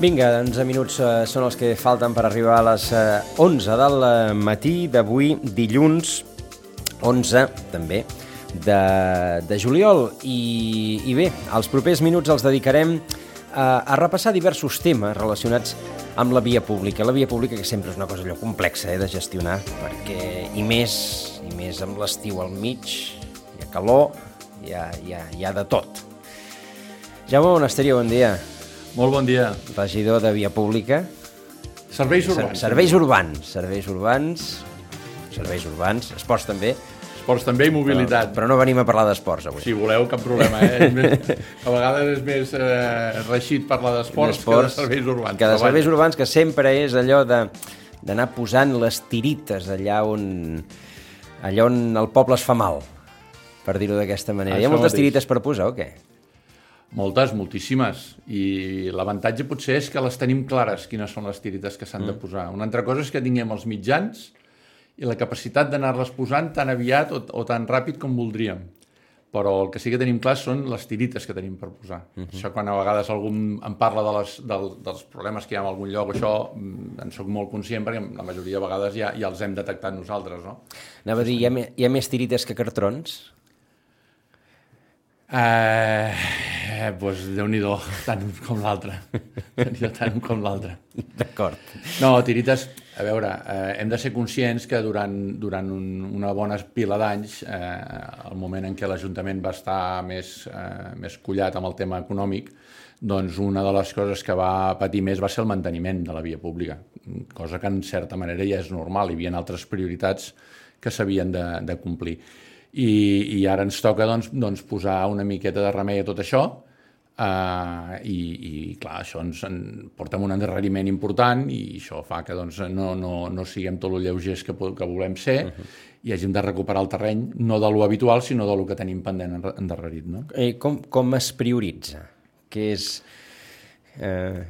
Vinga, 11 minuts eh, són els que falten per arribar a les eh, 11 del eh, matí d'avui, dilluns 11, també, de, de juliol. I, I bé, els propers minuts els dedicarem a, a repassar diversos temes relacionats amb la via pública. La via pública que sempre és una cosa allò complexa eh, de gestionar, perquè i més, i més amb l'estiu al mig, hi ha calor, hi ha, hi ha, hi ha de tot. Jaume Monasterio, bon dia. Molt bon dia. Regidor de Via Pública. Serveis Ser- urbans. Serveis urbans. Serveis urbans. Serveis urbans. Esports també. Esports també i mobilitat. Però no venim a parlar d'esports avui. Si voleu, cap problema. Eh? Més, a vegades és més eh, reixit parlar d'esports que de serveis urbans. Que de però serveis vaja. urbans, que sempre és allò de d'anar posant les tirites allà on allà on el poble es fa mal, per dir-ho d'aquesta manera. Hi ha Això moltes mateix. tirites per posar o què? Moltes, moltíssimes. I l'avantatge potser és que les tenim clares, quines són les tirites que s'han mm. de posar. Una altra cosa és que tinguem els mitjans i la capacitat d'anar-les posant tan aviat o, o tan ràpid com voldríem. Però el que sí que tenim clar són les tirites que tenim per posar. Mm -hmm. Això quan a vegades algú em parla de les, del, dels problemes que hi ha en algun lloc, això mm, en sóc molt conscient perquè la majoria de vegades ja, ja els hem detectat nosaltres, no? Anava a dir, hi ha, hi ha més tirites que cartrons? Eh, eh, doncs Déu-n'hi-do, tant un com l'altre. Déu-n'hi-do, tant un com l'altre. D'acord. No, tirites, a veure, eh, hem de ser conscients que durant, durant un, una bona pila d'anys, eh, el moment en què l'Ajuntament va estar més, eh, més collat amb el tema econòmic, doncs una de les coses que va patir més va ser el manteniment de la via pública, cosa que en certa manera ja és normal, hi havia altres prioritats que s'havien de, de complir. I, I ara ens toca doncs, doncs, posar una miqueta de remei a tot això, Uh, i, i clar, això ens en, porta un endarreriment important i això fa que doncs, no, no, no siguem tot el lleugers que, que volem ser uh -huh. i hàgim de recuperar el terreny no de lo habitual sinó de lo que tenim pendent endarrerit. No? Eh, com, com es prioritza? Què és... Eh,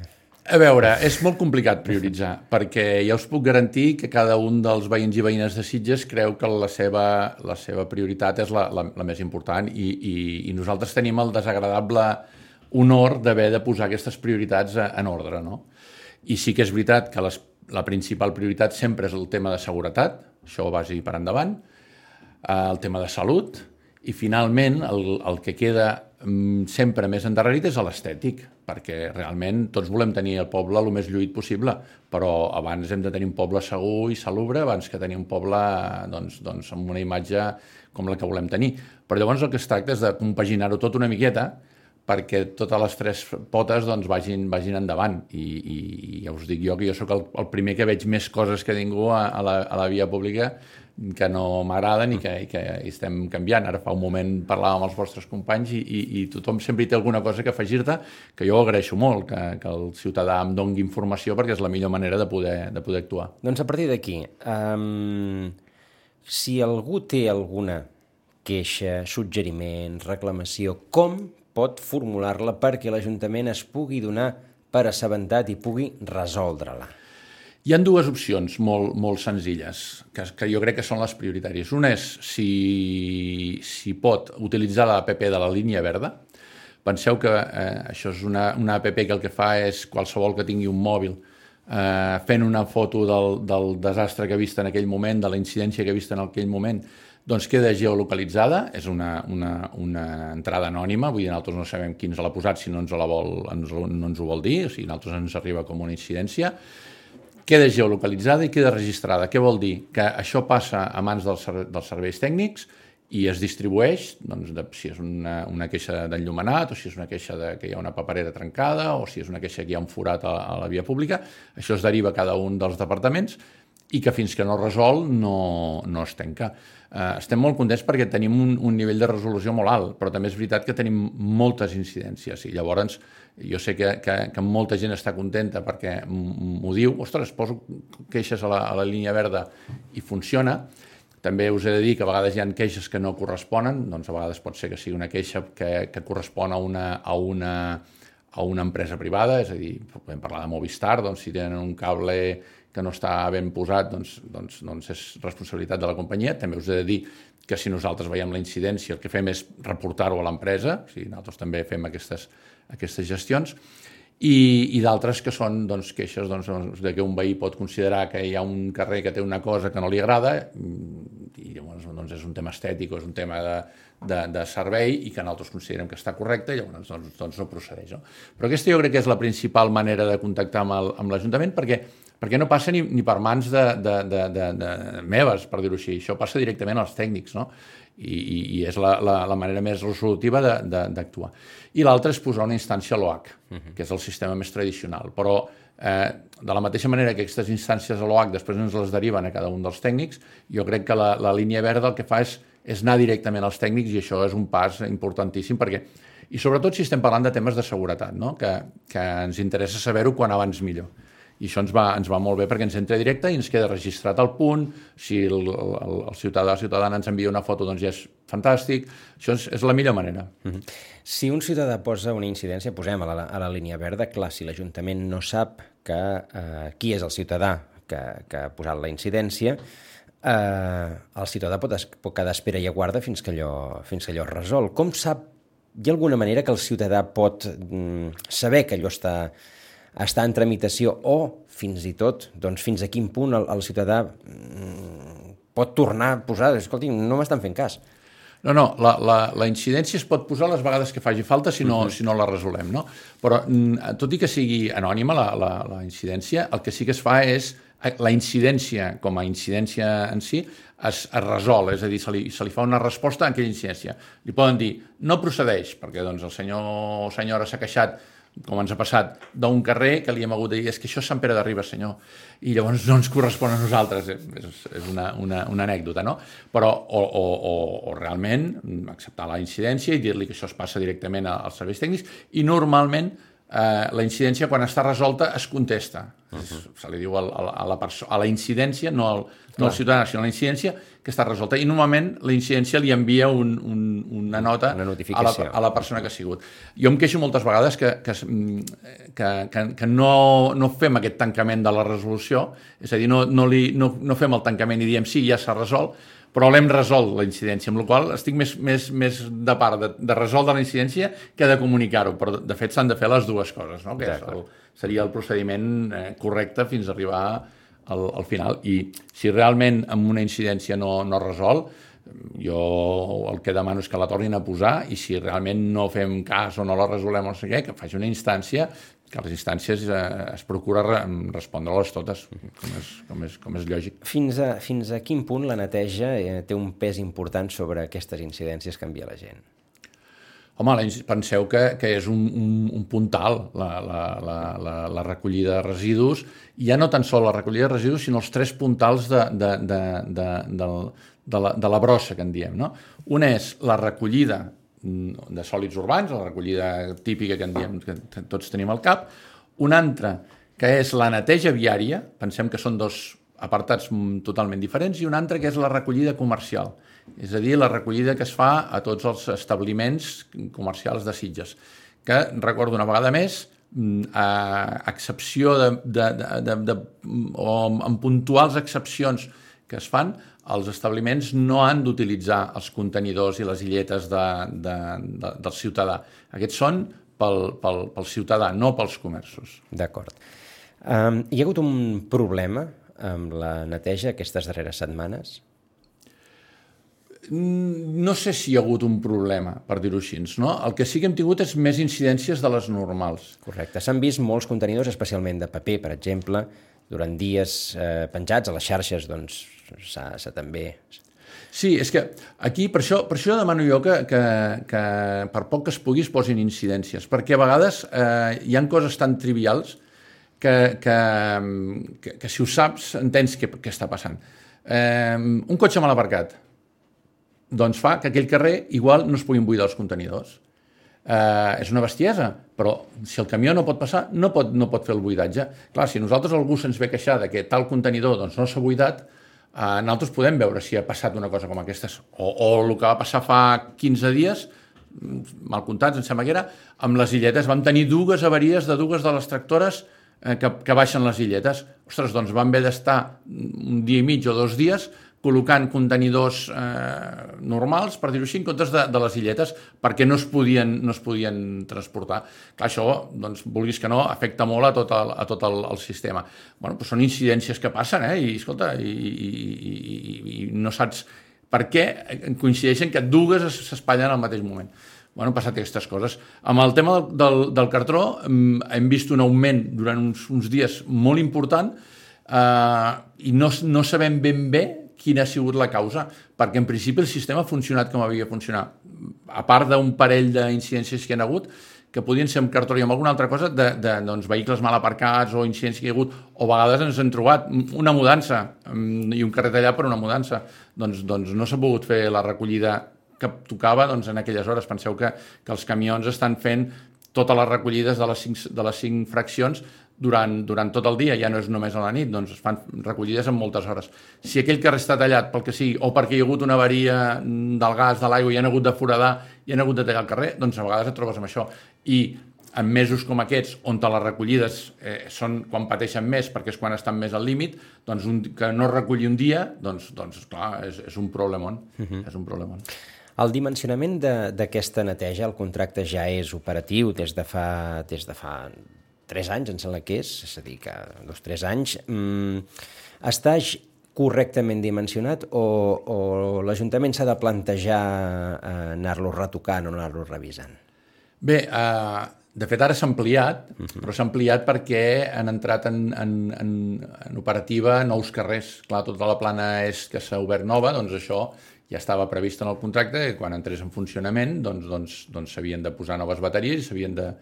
A veure, és molt complicat prioritzar, perquè ja us puc garantir que cada un dels veïns i veïnes de Sitges creu que la seva, la seva prioritat és la, la, la més important i, i, i nosaltres tenim el desagradable honor d'haver de posar aquestes prioritats a- en ordre, no? I sí que és veritat que les, la principal prioritat sempre és el tema de seguretat, això ho vagi per endavant, eh, el tema de salut, i finalment el, el que queda mm, sempre més endarrerit és l'estètic, perquè realment tots volem tenir el poble el més lluït possible, però abans hem de tenir un poble segur i salubre abans que tenir un poble doncs, doncs, amb una imatge com la que volem tenir. Però llavors el que es tracta és de compaginar-ho tot una miqueta perquè totes les tres potes doncs, vagin, vagin endavant. I, i, I ja us dic jo que jo sóc el, el primer que veig més coses que ningú a, a, la, a la via pública que no m'agraden i que, i que estem canviant. Ara fa un moment parlàvem amb els vostres companys i, i, i tothom sempre té alguna cosa que afegir-te, que jo agraeixo molt, que, que el ciutadà em dongui informació perquè és la millor manera de poder, de poder actuar. Doncs a partir d'aquí, um, si algú té alguna queixa, suggeriment, reclamació, com pot formular-la perquè l'Ajuntament es pugui donar per assabentat i pugui resoldre-la? Hi han dues opcions molt, molt senzilles, que, que jo crec que són les prioritàries. Una és si, si pot utilitzar l'app de la línia verda. Penseu que eh, això és una, una app que el que fa és qualsevol que tingui un mòbil eh, fent una foto del, del desastre que ha vist en aquell moment, de la incidència que ha vist en aquell moment, doncs queda geolocalitzada, és una, una, una entrada anònima, vull dir, nosaltres no sabem qui ens l'ha posat, si no ens, la vol, ens, no ens ho vol dir, o sigui, nosaltres ens arriba com una incidència, queda geolocalitzada i queda registrada. Què vol dir? Que això passa a mans dels, dels serveis tècnics i es distribueix, doncs, de, si és una, una queixa d'enllumenat, o si és una queixa de, que hi ha una paperera trencada, o si és una queixa que hi ha un forat a, a la via pública, això es deriva a cada un dels departaments i que fins que no resol no, no es tanca. Eh, estem molt contents perquè tenim un, un nivell de resolució molt alt, però també és veritat que tenim moltes incidències i llavors jo sé que, que, que molta gent està contenta perquè m'ho diu, ostres, poso queixes a la, a la línia verda i funciona, també us he de dir que a vegades hi ha queixes que no corresponen, doncs a vegades pot ser que sigui una queixa que, que correspon a una, a, una, a una empresa privada, és a dir, podem parlar de Movistar, doncs si tenen un cable que no està ben posat, doncs, doncs, doncs és responsabilitat de la companyia. També us he de dir que si nosaltres veiem la incidència, el que fem és reportar-ho a l'empresa, o sigui, nosaltres també fem aquestes, aquestes gestions, i, i d'altres que són doncs, queixes doncs, de que un veí pot considerar que hi ha un carrer que té una cosa que no li agrada i llavors doncs, és un tema estètic o és un tema de, de, de servei i que nosaltres considerem que està correcte llavors doncs, doncs no procedeix. No? Però aquesta jo crec que és la principal manera de contactar amb l'Ajuntament perquè perquè no passa ni, ni per mans de, de, de, de, de meves, per dir-ho així. Això passa directament als tècnics, no? I, i, i és la, la, la manera més resolutiva d'actuar. I l'altra és posar una instància a l'OAC, uh -huh. que és el sistema més tradicional. Però eh, de la mateixa manera que aquestes instàncies a l'OAC després ens les deriven a cada un dels tècnics, jo crec que la, la línia verda el que fa és, és anar directament als tècnics i això és un pas importantíssim perquè i sobretot si estem parlant de temes de seguretat, no? que, que ens interessa saber-ho quan abans millor i això ens va, ens va molt bé perquè ens entra directe i ens queda registrat el punt, si el, el, el ciutadà o ciutadana ens envia una foto doncs ja és fantàstic, això és, és la millor manera. Mm -hmm. Si un ciutadà posa una incidència, posem a la, a la línia verda, clar, si l'Ajuntament no sap que eh, qui és el ciutadà que, que ha posat la incidència, eh, el ciutadà pot, es, pot quedar espera i aguarda fins que allò, fins que allò es resol. Com sap, hi ha alguna manera que el ciutadà pot mm, saber que allò està està en tramitació o, fins i tot, doncs fins a quin punt el, el ciutadà mm, pot tornar a posar, escolti, no m'estan fent cas. No, no, la, la, la incidència es pot posar les vegades que faci falta si no, uh -huh. si no la resolem, no? Però, mm, tot i que sigui anònima la, la, la incidència, el que sí que es fa és la incidència com a incidència en si es, es resol, és a dir, se li, se li fa una resposta a aquella incidència. Li poden dir, no procedeix, perquè doncs, el senyor o senyora s'ha queixat com ens ha passat, d'un carrer que li hem hagut de dir és que això és Sant Pere de Ribes, senyor, i llavors no ens correspon a nosaltres, és, és una, una, una anècdota, no? Però, o, o, o, o realment acceptar la incidència i dir-li que això es passa directament als serveis tècnics, i normalment eh, la incidència quan està resolta es contesta. Uh -huh. Se li diu a, a, a, la, a la incidència, no al, no al ciutadà, sinó a la incidència, que està resolta. I normalment la incidència li envia un, un, una nota una a, la, a la persona que ha sigut. Jo em queixo moltes vegades que, que, que, que, que no, no fem aquest tancament de la resolució, és a dir, no, no, li, no, no fem el tancament i diem sí, ja s'ha resolt, però l'hem resolt la incidència, amb la qual estic més, més, més de part de, de resoldre la incidència que de comunicar-ho, però de fet s'han de fer les dues coses, no? que és el, seria el procediment eh, correcte fins a arribar al, al final. I si realment amb una incidència no, no resol, jo el que demano és que la tornin a posar i si realment no fem cas o no la resolem o no sé què, que faci una instància que les instàncies eh, es procura re, respondre-les totes, com és, com, és, com és lògic. Fins a, fins a quin punt la neteja eh, té un pes important sobre aquestes incidències que envia la gent? Home, penseu que, que és un, un, un puntal la, la, la, la, la recollida de residus, i ja no tan sol la recollida de residus, sinó els tres puntals de, de, de, de, de, de, la, de la brossa, que en diem. No? Un és la recollida Mm, de sòlids urbans, la recollida típica que en diem, que tots tenim al cap, una altra que és la neteja viària, pensem que són dos apartats totalment diferents, i una altra que és la recollida comercial, és a dir, la recollida que es fa a tots els establiments comercials de Sitges, que, recordo una vegada més, mm, a excepció de, de, de, de, o en puntuals excepcions que es fan, els establiments no han d'utilitzar els contenidors i les illetes de, de, de, del ciutadà. Aquests són pel, pel, pel ciutadà, no pels comerços. D'acord. Um, hi ha hagut un problema amb la neteja aquestes darreres setmanes? Mm, no sé si hi ha hagut un problema, per dir-ho així. No? El que sí que hem tingut és més incidències de les normals. Correcte. S'han vist molts contenidors, especialment de paper, per exemple, durant dies eh, penjats a les xarxes, doncs s'ha també... Sí, és que aquí, per això, per això demano jo que, que, que per poc que es pugui es posin incidències, perquè a vegades eh, hi han coses tan trivials que, que, que, que si ho saps entens què, què està passant. Eh, un cotxe mal aparcat doncs fa que aquell carrer igual no es puguin buidar els contenidors. Eh, és una bestiesa, però si el camió no pot passar, no pot, no pot fer el buidatge. Clar, si nosaltres algú se'ns ve queixar de que tal contenidor doncs, no s'ha buidat, eh, nosaltres podem veure si ha passat una cosa com aquestes. O, o el que va passar fa 15 dies, mal comptats, em sembla que era, amb les illetes. Vam tenir dues avaries de dues de les tractores eh, que, que baixen les illetes. Ostres, doncs vam haver d'estar un dia i mig o dos dies col·locant contenidors eh, normals, per dir-ho així, en comptes de, de les illetes, perquè no es podien, no es podien transportar. Clar, això, doncs, vulguis que no, afecta molt a tot el, a tot el, el sistema. Bueno, doncs són incidències que passen, eh? I, escolta, i, i, i, i no saps per què coincideixen que dues s'espatllen al mateix moment. Bueno, han passat aquestes coses. Amb el tema del, del, del cartró mm, hem vist un augment durant uns, uns dies molt important eh, i no, no sabem ben bé quina ha sigut la causa, perquè en principi el sistema ha funcionat com havia funcionat. A part d'un parell d'incidències que hi ha hagut, que podien ser amb cartró i amb alguna altra cosa, de, de doncs, vehicles mal aparcats o incidents que hi ha hagut, o a vegades ens hem trobat una mudança mm, i un carret allà per una mudança. Doncs, doncs no s'ha pogut fer la recollida que tocava doncs, en aquelles hores. Penseu que, que els camions estan fent totes les recollides de les cinc, de les cinc fraccions durant, durant tot el dia, ja no és només a la nit, doncs es fan recollides en moltes hores. Si aquell carrer està tallat pel que sigui, o perquè hi ha hagut una avaria del gas, de l'aigua, i han hagut de foradar, i han hagut de tallar el carrer, doncs a vegades et trobes amb això. I en mesos com aquests, on les recollides eh, són quan pateixen més, perquè és quan estan més al límit, doncs un, que no recolli un dia, doncs, doncs clar, és, és un problemon. Uh -huh. És un problemon. El dimensionament d'aquesta neteja, el contracte ja és operatiu des de fa, des de fa tres anys, em sembla que és, és a dir, que dos o tres anys, mm, està correctament dimensionat o, o l'Ajuntament s'ha de plantejar eh, anar-lo retocant o anar-lo revisant? Bé, eh, de fet ara s'ha ampliat, uh mhm. -huh. però s'ha ampliat perquè han entrat en, en, en, en operativa nous carrers. Clar, tota la plana és que s'ha obert nova, doncs això ja estava previst en el contracte que quan entrés en funcionament doncs, doncs, doncs s'havien de posar noves bateries i s'havien de,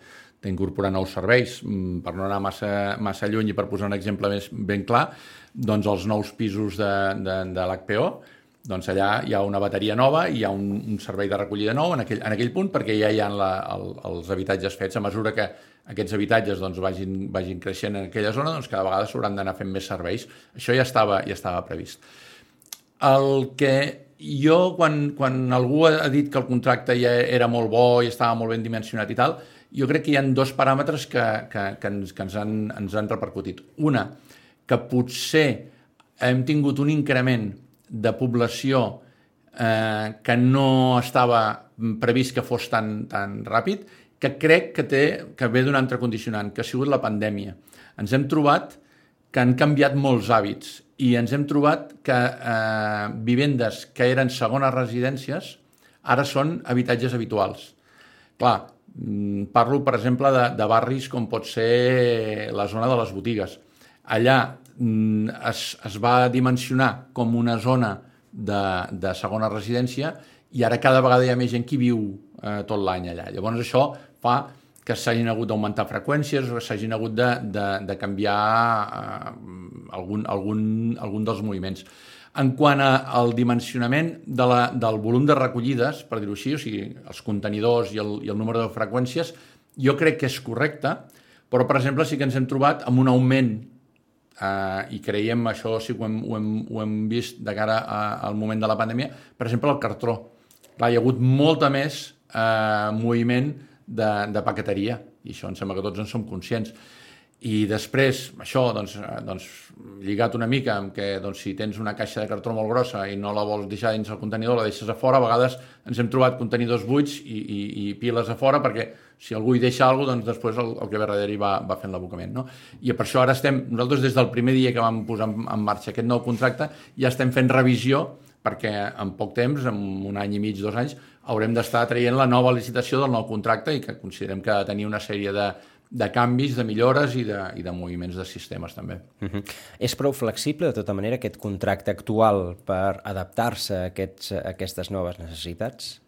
d'incorporar nous serveis. Mm, per no anar massa, massa lluny i per posar un exemple més ben clar, doncs els nous pisos de, de, de l'HPO, doncs allà hi ha una bateria nova i hi ha un, un servei de recollida nou en aquell, en aquell punt perquè ja hi ha la, el, els habitatges fets. A mesura que aquests habitatges doncs, vagin, vagin creixent en aquella zona, doncs cada vegada s'hauran d'anar fent més serveis. Això ja estava, ja estava previst. El que jo, quan, quan algú ha dit que el contracte ja era molt bo i estava molt ben dimensionat i tal, jo crec que hi ha dos paràmetres que, que, que, ens, que ens, han, ens han repercutit. Una, que potser hem tingut un increment de població eh, que no estava previst que fos tan, tan ràpid, que crec que, té, que ve d'un altre condicionant, que ha sigut la pandèmia. Ens hem trobat que han canviat molts hàbits i ens hem trobat que eh, vivendes que eren segones residències ara són habitatges habituals. Clar, parlo, per exemple, de, de barris com pot ser la zona de les botigues. Allà mm, es, es va dimensionar com una zona de, de segona residència i ara cada vegada hi ha més gent qui viu eh, tot l'any allà. Llavors això fa que s'hagin hagut d'augmentar freqüències o s'hagin hagut de, de, de canviar eh, algun, algun, algun dels moviments. En quant al dimensionament de la, del volum de recollides, per dir-ho així, o sigui, els contenidors i el, i el número de freqüències, jo crec que és correcte, però, per exemple, sí que ens hem trobat amb un augment eh, i creiem, això sí que ho hem, ho hem, ho hem vist de cara a, al moment de la pandèmia, per exemple, el cartró. Clar, hi ha hagut molta més eh, moviment de, de paqueteria, i això em sembla que tots en som conscients. I després, això, doncs, eh, doncs, lligat una mica amb que doncs, si tens una caixa de cartró molt grossa i no la vols deixar dins el contenidor, la deixes a fora, a vegades ens hem trobat contenidors buits i, i, i piles a fora perquè si algú hi deixa alguna cosa, doncs després el, el que ve darrere va, va fent l'abocament. No? I per això ara estem, nosaltres des del primer dia que vam posar en, en marxa aquest nou contracte, ja estem fent revisió perquè en poc temps, en un any i mig, dos anys, haurem d'estar traient la nova licitació del nou contracte i que considerem que ha de tenir una sèrie de, de canvis, de millores i de, i de moviments de sistemes també. Uh -huh. És prou flexible, de tota manera, aquest contracte actual per adaptar-se a, a aquestes noves necessitats?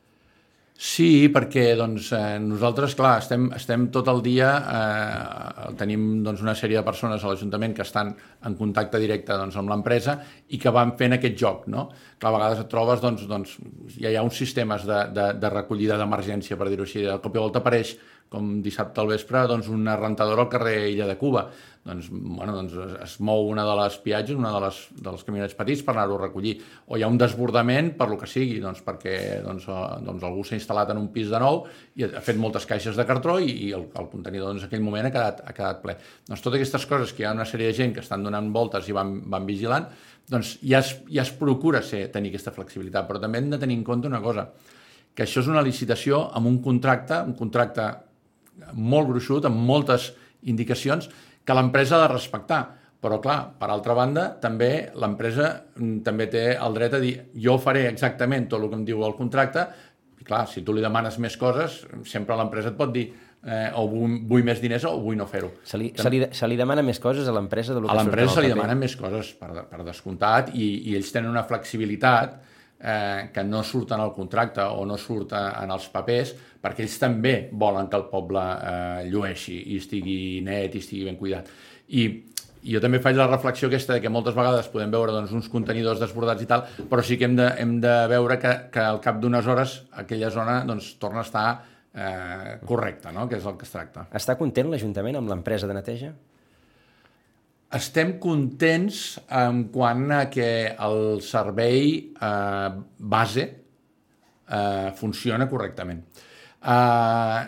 Sí, perquè doncs, eh, nosaltres, clar, estem, estem tot el dia, eh, tenim doncs, una sèrie de persones a l'Ajuntament que estan en contacte directe doncs, amb l'empresa i que van fent aquest joc. No? Clar, a vegades et trobes, doncs, doncs, ja hi ha uns sistemes de, de, de recollida d'emergència, per dir-ho així, de cop i volta apareix com dissabte al vespre, doncs una rentadora al carrer Illa de Cuba. Doncs, bueno, doncs es mou una de les viatges, una de les, dels camionets petits per anar-ho a recollir. O hi ha un desbordament per lo que sigui, doncs perquè doncs, doncs algú s'ha instal·lat en un pis de nou i ha fet moltes caixes de cartró i, i el, el contenidor doncs, en aquell moment ha quedat, ha quedat ple. Doncs totes aquestes coses que hi ha una sèrie de gent que estan donant voltes i van, van vigilant, doncs ja es, ja es procura ser, tenir aquesta flexibilitat, però també hem de tenir en compte una cosa, que això és una licitació amb un contracte, un contracte molt gruixut, amb moltes indicacions, que l'empresa ha de respectar. Però, clar, per altra banda, també l'empresa mm, també té el dret a dir jo faré exactament tot el que em diu el contracte, i clar, si tu li demanes més coses, sempre l'empresa et pot dir eh, o vull, vull més diners o vull no fer-ho. Se, li, se, li, se li demana més coses a l'empresa A l'empresa se li demanen més coses, per, per descomptat, i, i ells tenen una flexibilitat eh, que no surten al contracte o no surten en els papers, perquè ells també volen que el poble eh, llueixi i estigui net i estigui ben cuidat. I, i jo també faig la reflexió aquesta de que moltes vegades podem veure doncs, uns contenidors desbordats i tal, però sí que hem de, hem de veure que, que al cap d'unes hores aquella zona doncs, torna a estar eh, correcta, no? que és el que es tracta. Està content l'Ajuntament amb l'empresa de neteja? Estem contents en quant a que el servei eh, base eh, funciona correctament. Eh,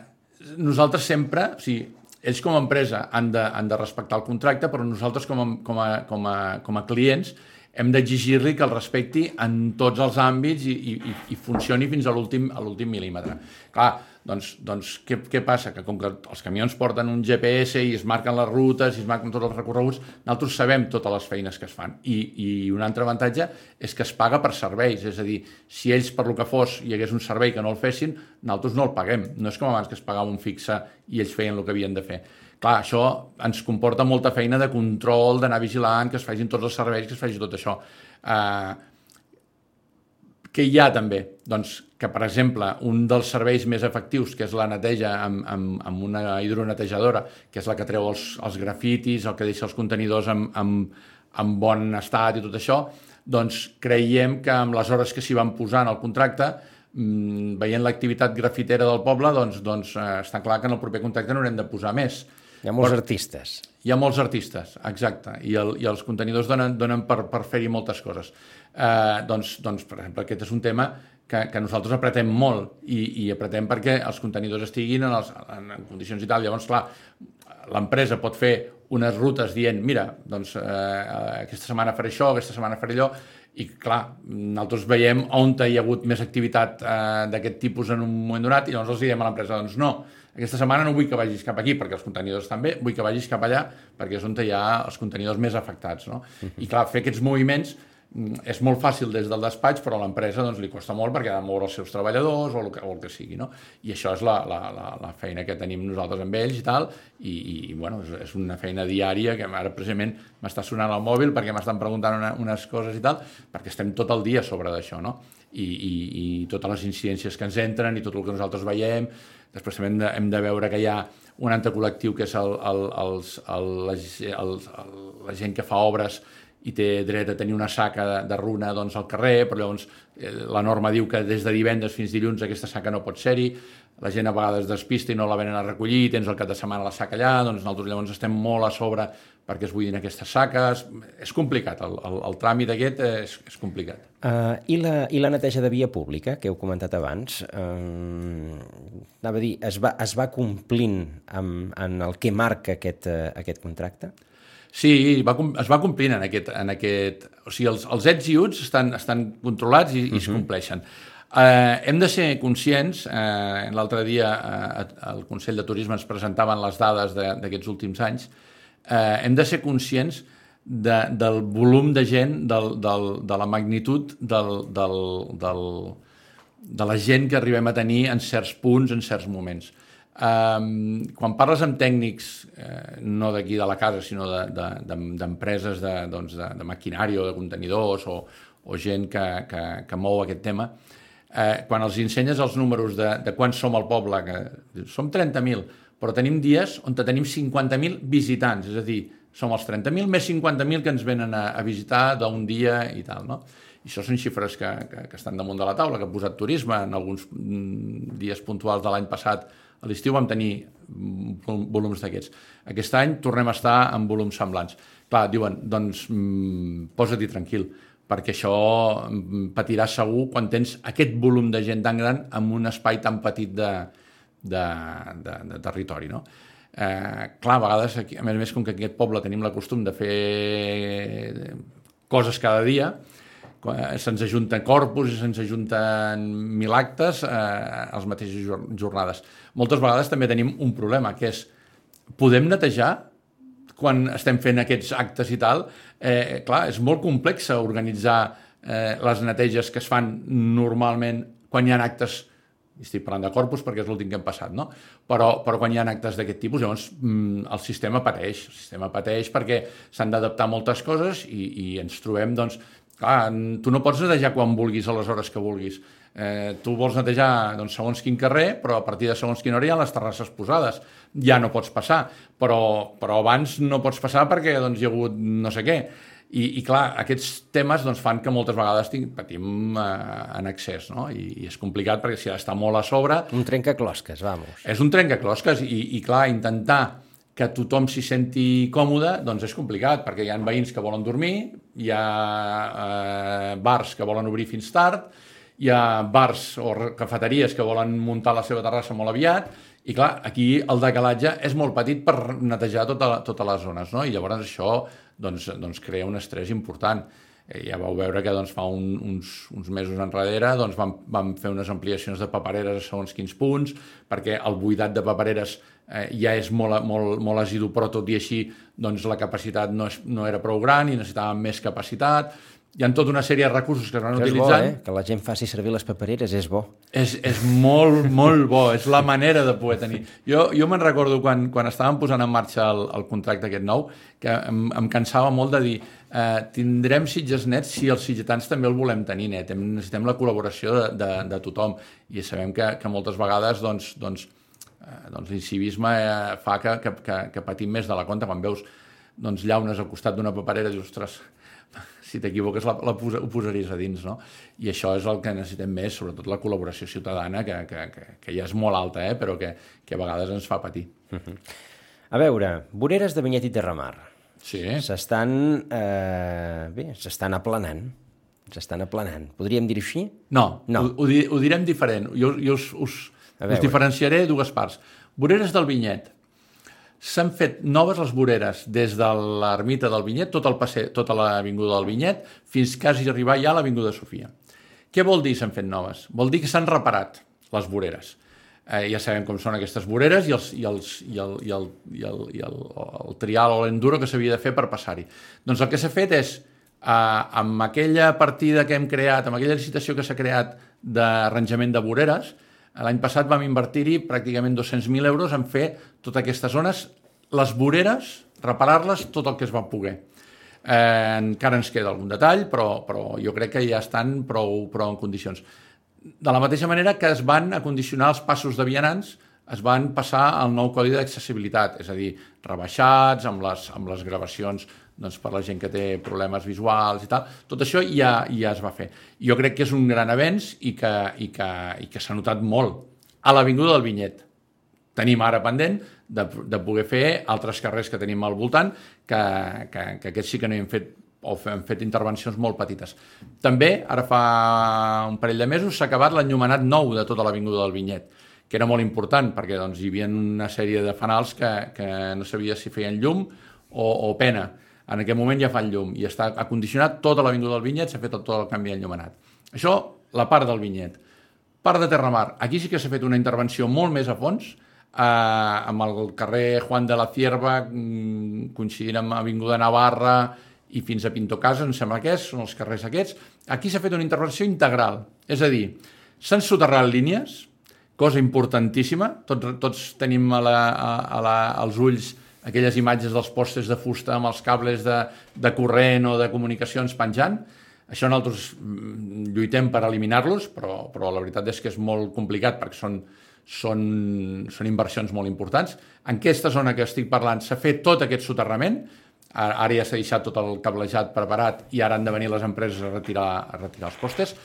nosaltres sempre, o sigui, ells com a empresa han de, han de respectar el contracte, però nosaltres com a, com a, com a, com a clients hem d'exigir-li que el respecti en tots els àmbits i, i, i funcioni fins a l'últim mil·límetre. Clar, doncs, doncs què, què passa? Que com que els camions porten un GPS i es marquen les rutes i es marquen tots els recorreguts, nosaltres sabem totes les feines que es fan. I, i un altre avantatge és que es paga per serveis, és a dir, si ells per lo que fos hi hagués un servei que no el fessin, nosaltres no el paguem. No és com abans que es pagava un fixe i ells feien el que havien de fer. Clar, això ens comporta molta feina de control, d'anar vigilant, que es facin tots els serveis, que es faci tot això. Uh, què hi ha també? Doncs que, per exemple, un dels serveis més efectius, que és la neteja amb, amb, amb una hidronetejadora, que és la que treu els, els grafitis, el que deixa els contenidors en, en, en bon estat i tot això, doncs creiem que amb les hores que s'hi van posar en el contracte, mmm, veient l'activitat grafitera del poble, doncs, doncs eh, està clar que en el proper contracte n'haurem de posar més. Hi ha molts Però, artistes. Hi ha molts artistes, exacte, i, el, i els contenidors donen, donen per, per fer-hi moltes coses eh, doncs, doncs, per exemple, aquest és un tema que, que nosaltres apretem molt i, i apretem perquè els contenidors estiguin en, els, en, en condicions i tal. Llavors, clar, l'empresa pot fer unes rutes dient, mira, doncs eh, aquesta setmana faré això, aquesta setmana faré allò, i clar, nosaltres veiem on hi ha hagut més activitat eh, d'aquest tipus en un moment donat i llavors els diem a l'empresa, doncs no, aquesta setmana no vull que vagis cap aquí perquè els contenidors estan bé, vull que vagis cap allà perquè és on hi ha els contenidors més afectats. No? I clar, fer aquests moviments és molt fàcil des del despatx, però a l'empresa doncs, li costa molt perquè ha de moure els seus treballadors o el que, o el que sigui. No? I això és la, la, la, la feina que tenim nosaltres amb ells i tal, i, i bueno, és, és una feina diària que ara precisament m'està sonant al mòbil perquè m'estan preguntant una, unes coses i tal, perquè estem tot el dia sobre d'això, no? I, i, i totes les incidències que ens entren i tot el que nosaltres veiem, després també hem de, hem de veure que hi ha un altre col·lectiu que és el, el, els, el, la, el, el, la gent que fa obres i té dret a tenir una saca de, de runa doncs, al carrer, però llavors eh, la norma diu que des de divendres fins dilluns aquesta saca no pot ser-hi, la gent a vegades despista i no la venen a recollir, tens el cap de setmana la saca allà, doncs nosaltres llavors estem molt a sobre perquè es buidin aquestes saques. És complicat, el, el, el tràmit aquest és, és complicat. Uh, i, la, I la neteja de via pública, que heu comentat abans, uh, anava a dir, es va, es va complint amb, en el que marca aquest, uh, aquest contracte? Sí, va, es va complint en aquest... En aquest o sigui, els, els ets i uts estan, estan controlats i, uh -huh. i es mhm. compleixen. Eh, hem de ser conscients, eh, l'altre dia eh, el Consell de Turisme ens presentaven les dades d'aquests últims anys, eh, hem de ser conscients de, del volum de gent, del, del, de la magnitud del, del, del, de la gent que arribem a tenir en certs punts, en certs moments. Um, quan parles amb tècnics, eh, no d'aquí de la casa, sinó d'empreses de, de, de, doncs de, de maquinari o de contenidors o, o gent que, que, que mou aquest tema, eh, quan els ensenyes els números de, de quan som al poble, que som 30.000, però tenim dies on tenim 50.000 visitants, és a dir, som els 30.000 més 50.000 que ens venen a, a visitar d'un dia i tal, no? I això són xifres que, que, que estan damunt de la taula, que ha posat turisme en alguns mm, dies puntuals de l'any passat A l'estiu vam tenir volums d'aquests. Aquest any tornem a estar en volums semblants. Clar, diuen, doncs mm, posa-t'hi tranquil, perquè això mm, patirà segur quan tens aquest volum de gent tan gran en un espai tan petit de, de, de, de territori, no? Eh, clar, a vegades, aquí, a més a més, com que aquest poble tenim la costum de fer coses cada dia, se'ns ajunten corpus i se'ns ajunten mil actes eh, als mateixes jornades. Moltes vegades també tenim un problema, que és podem netejar quan estem fent aquests actes i tal, eh, clar, és molt complex organitzar eh, les neteges que es fan normalment quan hi ha actes estic parlant de corpus perquè és l'últim que hem passat, no? Però, però quan hi ha actes d'aquest tipus, llavors mm, el sistema pateix, el sistema pateix perquè s'han d'adaptar moltes coses i, i ens trobem, doncs, clar, tu no pots netejar quan vulguis a les hores que vulguis. Eh, tu vols netejar doncs, segons quin carrer, però a partir de segons quina hora hi ha les terrasses posades. Ja no pots passar, però, però abans no pots passar perquè doncs, hi ha hagut no sé què. I, i clar, aquests temes doncs, fan que moltes vegades tinc, patim eh, en excés, no? I, I és complicat perquè si ha d'estar molt a sobre... Un trencaclosques, vamos. És un trencaclosques i, i clar, intentar que tothom s'hi senti còmode, doncs és complicat, perquè hi ha veïns que volen dormir, hi ha eh, bars que volen obrir fins tard, hi ha bars o cafeteries que volen muntar la seva terrassa molt aviat, i clar, aquí el decalatge és molt petit per netejar tota, les zones, no? I llavors això doncs, doncs crea un estrès important. Eh, ja vau veure que doncs, fa un, uns, uns mesos enrere doncs, vam, vam fer unes ampliacions de papereres a segons quins punts, perquè el buidat de papereres eh, ja és molt, molt, molt asidu, però tot i així doncs, la capacitat no, és, no era prou gran i necessitàvem més capacitat hi ha tota una sèrie de recursos que es van que utilitzant. Bo, eh? Que la gent faci servir les papereres és bo. És, és molt, molt bo, és la manera de poder tenir. Jo, jo me'n recordo quan, quan estàvem posant en marxa el, el contracte aquest nou, que em, em cansava molt de dir eh, tindrem sitges nets si els sitgetans també el volem tenir net, necessitem la col·laboració de, de, de tothom i sabem que, que moltes vegades doncs, doncs, eh, doncs l'incivisme eh, fa que, que, que, que patim més de la compte quan veus doncs, llaunes al costat d'una paperera dius, ostres, si t'equivoques la, la posa, ho posaries a dins, no? I això és el que necessitem més, sobretot la col·laboració ciutadana, que, que, que, que ja és molt alta, eh? però que, que a vegades ens fa patir. Uh -huh. A veure, voreres de Vinyet i Terramar. Sí. S'estan, eh, bé, s'estan aplanant. S'estan aplanant. Podríem dir així? No, no. Ho, ho, ho direm diferent. Jo, jo us, us, us diferenciaré dues parts. Voreres del Vinyet S'han fet noves les voreres des de l'ermita del Vinyet, tot el passe, tota l'avinguda del Vinyet, fins quasi arribar ja a l'avinguda Sofia. Què vol dir s'han fet noves? Vol dir que s'han reparat les voreres. Eh, ja sabem com són aquestes voreres i, els, i, els, i, el, i, el, i, el, i el, el trial o l'enduro que s'havia de fer per passar-hi. Doncs el que s'ha fet és, eh, amb aquella partida que hem creat, amb aquella licitació que s'ha creat d'arranjament de voreres, L'any passat vam invertir-hi pràcticament 200.000 euros en fer totes aquestes zones, les voreres, reparar-les tot el que es va poder. Eh, encara ens queda algun detall, però, però jo crec que ja estan prou, prou en condicions. De la mateixa manera que es van acondicionar els passos de vianants, es van passar al nou codi d'accessibilitat, és a dir, rebaixats, amb les, amb les gravacions doncs, per la gent que té problemes visuals i tal. Tot això ja, ja es va fer. Jo crec que és un gran avenç i que, i que, i que s'ha notat molt. A l'Avinguda del Vinyet tenim ara pendent de, de poder fer altres carrers que tenim al voltant, que, que, que aquests sí que no hi hem fet o hem fet intervencions molt petites. També, ara fa un parell de mesos, s'ha acabat l'enllumenat nou de tota l'Avinguda del Vinyet, que era molt important, perquè doncs, hi havia una sèrie de fanals que, que no sabia si feien llum o, o pena en aquest moment ja fa el llum i està acondicionat tota l'avinguda del Vinyet, s'ha fet tot el canvi d'enllumenat. Això, la part del Vinyet. Part de Terramar, aquí sí que s'ha fet una intervenció molt més a fons, eh, amb el carrer Juan de la Cierva, mm, coincidint amb Avinguda Navarra i fins a Pinto Casa, em sembla que és, són els carrers aquests. Aquí s'ha fet una intervenció integral, és a dir, s'han soterrat línies, cosa importantíssima, tots, tots tenim a la, a, a la, als ulls aquelles imatges dels postes de fusta amb els cables de, de corrent o de comunicacions penjant. Això nosaltres mm, lluitem per eliminar-los, però, però la veritat és que és molt complicat perquè són, són, són inversions molt importants. En aquesta zona que estic parlant s'ha fet tot aquest soterrament, ara ja s'ha deixat tot el cablejat preparat i ara han de venir les empreses a retirar, a retirar els postes.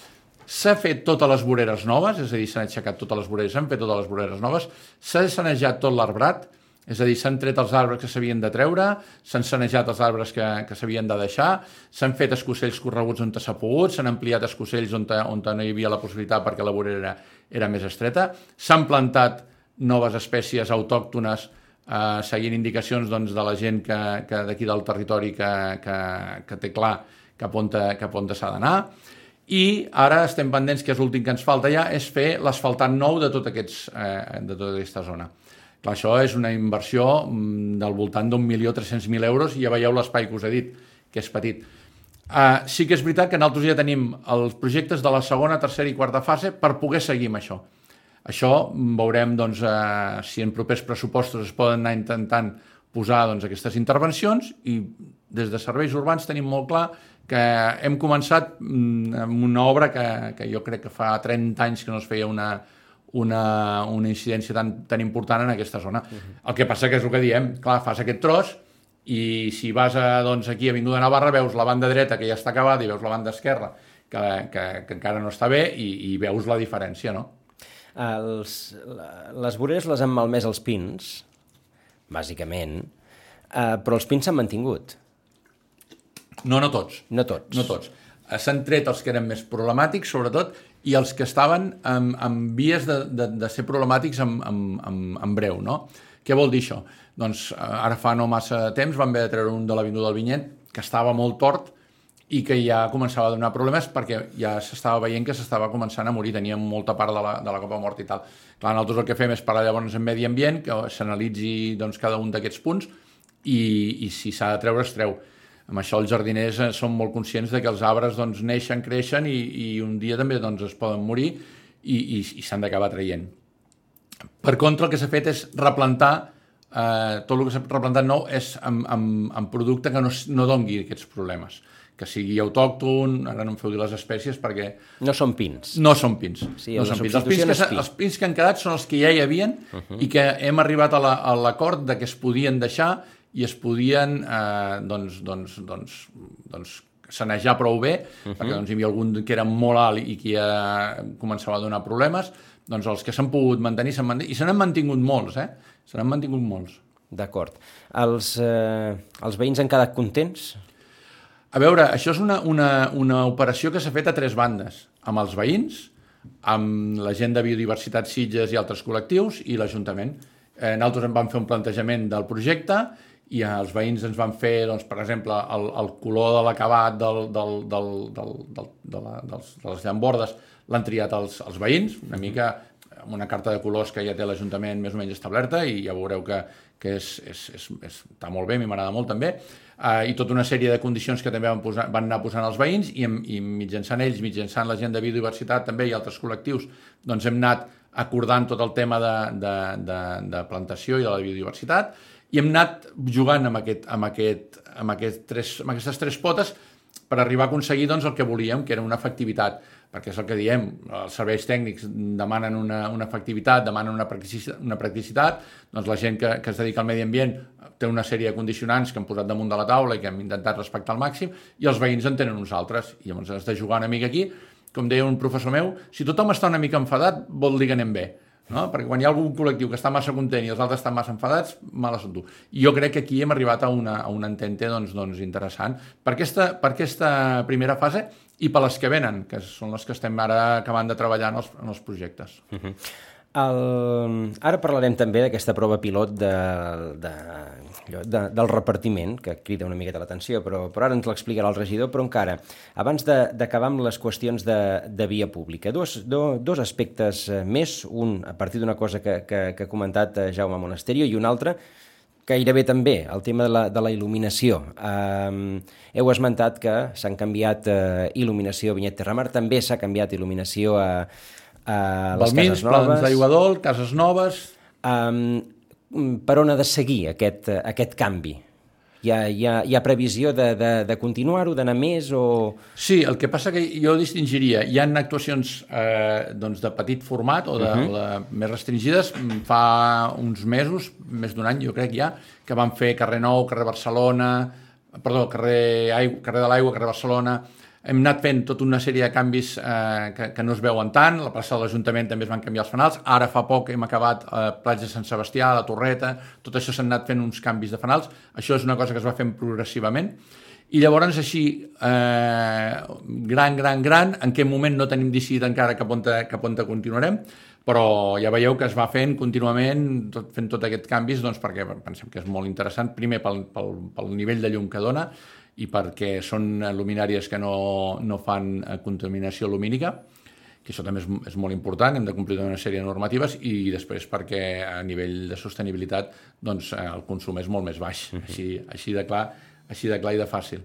S'ha fet totes les voreres noves, és a dir, s'han aixecat totes les voreres, s'han fet totes les voreres noves, s'ha sanejat tot l'arbrat, és a dir, s'han tret els arbres que s'havien de treure, s'han sanejat els arbres que, que s'havien de deixar, s'han fet escocells correguts on s'ha pogut, s'han ampliat escocells on, on no hi havia la possibilitat perquè la vorera era, era més estreta, s'han plantat noves espècies autòctones eh, seguint indicacions doncs, de la gent que, que d'aquí del territori que, que, que té clar cap on, on s'ha d'anar, i ara estem pendents, que és l'últim que ens falta ja, és fer l'asfaltat nou de, tot aquests, eh, de tota aquesta zona. Clar, això és una inversió mm, del voltant d'un milió tres mil euros i ja veieu l'espai que us he dit, que és petit. Uh, sí que és veritat que nosaltres ja tenim els projectes de la segona, tercera i quarta fase per poder seguir amb això. Això veurem doncs, uh, si en propers pressupostos es poden anar intentant posar doncs, aquestes intervencions i des de serveis urbans tenim molt clar que hem començat mm, amb una obra que, que jo crec que fa 30 anys que no es feia una, una, una incidència tan, tan important en aquesta zona. Uh -huh. El que passa que és el que diem, clar, fas aquest tros i si vas a, doncs, aquí a Avinguda Navarra veus la banda dreta que ja està acabada i veus la banda esquerra que, que, que encara no està bé i, i veus la diferència, no? Els, les voreres les han malmès els pins, bàsicament, eh, però els pins s'han mantingut. No, no tots. No tots. No tots. S'han tret els que eren més problemàtics, sobretot, i els que estaven en, en vies de, de, de ser problemàtics en, en, en, en breu, no? Què vol dir això? Doncs eh, ara fa no massa temps vam haver de treure un de l'Avinguda del Vinyet que estava molt tort i que ja començava a donar problemes perquè ja s'estava veient que s'estava començant a morir, tenia molta part de la, de la copa mort i tal. Clar, nosaltres el que fem és parlar llavors en medi ambient, que s'analitzi doncs, cada un d'aquests punts i, i si s'ha de treure, es treu amb això els jardiners eh, són molt conscients de que els arbres doncs, neixen, creixen i, i un dia també doncs, es poden morir i, i, i s'han d'acabar traient. Per contra, el que s'ha fet és replantar, eh, tot el que s'ha replantat nou és amb, amb, amb producte que no, no dongui aquests problemes que sigui autòcton, ara no em feu dir les espècies perquè... No són pins. No són pins. Sí, no són pins. Els pins, que, els pins que han quedat són els que ja hi havien uh -huh. i que hem arribat a l'acord la, de que es podien deixar i es podien eh, doncs, doncs, doncs, doncs, sanejar prou bé, uh -huh. perquè doncs, hi havia algun que era molt alt i que ja començava a donar problemes, doncs els que s'han pogut mantenir s'han mantingut, i se n'han mantingut molts, eh? Se n'han mantingut molts. D'acord. Els, eh, els veïns han quedat contents? A veure, això és una, una, una operació que s'ha fet a tres bandes, amb els veïns, amb la gent de Biodiversitat Sitges i altres col·lectius i l'Ajuntament. Eh, nosaltres en vam fer un plantejament del projecte i els veïns ens van fer, doncs, per exemple, el, el color de l'acabat del, del, del, del, del, de, la, dels, de les llambordes l'han triat els, els veïns, una mica amb una carta de colors que ja té l'Ajuntament més o menys establerta i ja veureu que, que és, és, és, és, està molt bé, a mi m'agrada molt també, uh, i tota una sèrie de condicions que també van, posar, van anar posant els veïns i, i mitjançant ells, mitjançant la gent de biodiversitat també i altres col·lectius, doncs hem anat acordant tot el tema de, de, de, de plantació i de la biodiversitat i hem anat jugant amb, aquest, amb, aquest, amb, aquest tres, amb aquestes tres potes per arribar a aconseguir doncs, el que volíem, que era una efectivitat, perquè és el que diem, els serveis tècnics demanen una, una efectivitat, demanen una practicitat, una practicitat, doncs la gent que, que es dedica al medi ambient té una sèrie de condicionants que hem posat damunt de la taula i que hem intentat respectar al màxim, i els veïns en tenen uns altres, i llavors has de jugar una mica aquí, com deia un professor meu, si tothom està una mica enfadat, vol dir que anem bé no? perquè quan hi ha algun col·lectiu que està massa content i els altres estan massa enfadats, mala són tu. I jo crec que aquí hem arribat a una, a una entente doncs, doncs, interessant per aquesta, per aquesta primera fase i per les que venen, que són les que estem ara acabant de treballar en els, en els projectes. Uh -huh. El... Ara parlarem també d'aquesta prova pilot de, de, de, del repartiment, que crida una miqueta l'atenció, però, però ara ens l'explicarà el regidor, però encara, abans d'acabar amb les qüestions de, de via pública, dos, do, dos aspectes eh, més, un a partir d'una cosa que, que, que ha comentat eh, Jaume Monasterio i un altre gairebé també, el tema de la, de la il·luminació. Um, heu esmentat que s'han canviat uh, il·luminació a Vinyet Terramar, també s'ha canviat il·luminació a, Uh, les Balmins, cases noves... plans d'aigua dol, cases noves... Um, per on ha de seguir aquest, aquest canvi? Hi ha, hi ha, hi ha previsió de, de, de continuar-ho, d'anar més o...? Sí, el que passa que jo distingiria, hi han actuacions eh, doncs de petit format o de, uh -huh. o de més restringides, fa uns mesos, més d'un any jo crec ja, que van fer carrer Nou, carrer Barcelona, perdó, carrer, Aigua, carrer de l'Aigua, carrer Barcelona, hem anat fent tota una sèrie de canvis eh, que, que no es veuen tant, la plaça de l'Ajuntament també es van canviar els fanals, ara fa poc hem acabat eh, platja de Sant Sebastià, la Torreta, tot això s'han anat fent uns canvis de fanals, això és una cosa que es va fent progressivament, i llavors així, eh, gran, gran, gran, en què moment no tenim decidit encara cap on, cap on continuarem, però ja veieu que es va fent contínuament, tot, fent tot aquests canvis, doncs perquè pensem que és molt interessant, primer pel, pel, pel nivell de llum que dona i perquè són luminàries que no, no fan eh, contaminació lumínica, que això també és, és molt important, hem de complir una sèrie de normatives i després perquè a nivell de sostenibilitat doncs, eh, el consum és molt més baix, uh -huh. així, així de clar així de clar i de fàcil.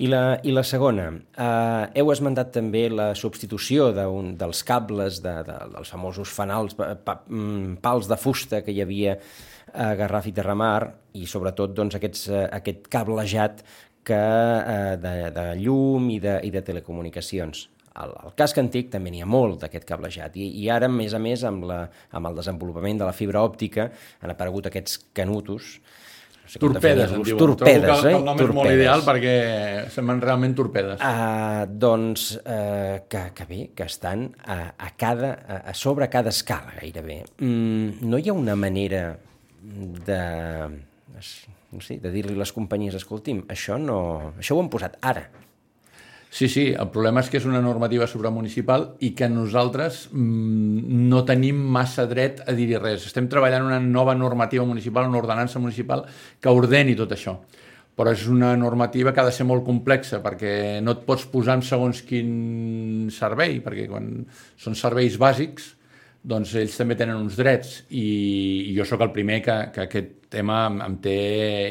I la, i la segona, eh, heu esmentat també la substitució d'un dels cables de, de, dels famosos fanals, pa, mm, pals de fusta que hi havia a Garraf i Terramar i sobretot doncs, aquests, eh, aquest cablejat que, eh, de, de llum i de, i de telecomunicacions. Al, al casc antic també n'hi ha molt d'aquest cablejat i, i ara, a més a més, amb, la, amb el desenvolupament de la fibra òptica han aparegut aquests canutos torpedes, en diuen. Torpedes, Trobo que el, el nom torpedes. és molt ideal perquè semblen realment torpedes. Uh, doncs uh, que, que bé, que estan a, a, cada, a, a sobre cada escala, gairebé. Mm, no hi ha una manera de, sé, de dir-li a les companyies, escolti'm, això, no, això ho han posat ara, Sí, sí, el problema és que és una normativa supramunicipal i que nosaltres mmm, no tenim massa dret a dir-hi res. Estem treballant una nova normativa municipal, una ordenança municipal que ordeni tot això. Però és una normativa que ha de ser molt complexa perquè no et pots posar en segons quin servei, perquè quan són serveis bàsics doncs ells també tenen uns drets i, jo sóc el primer que, que aquest tema em, em té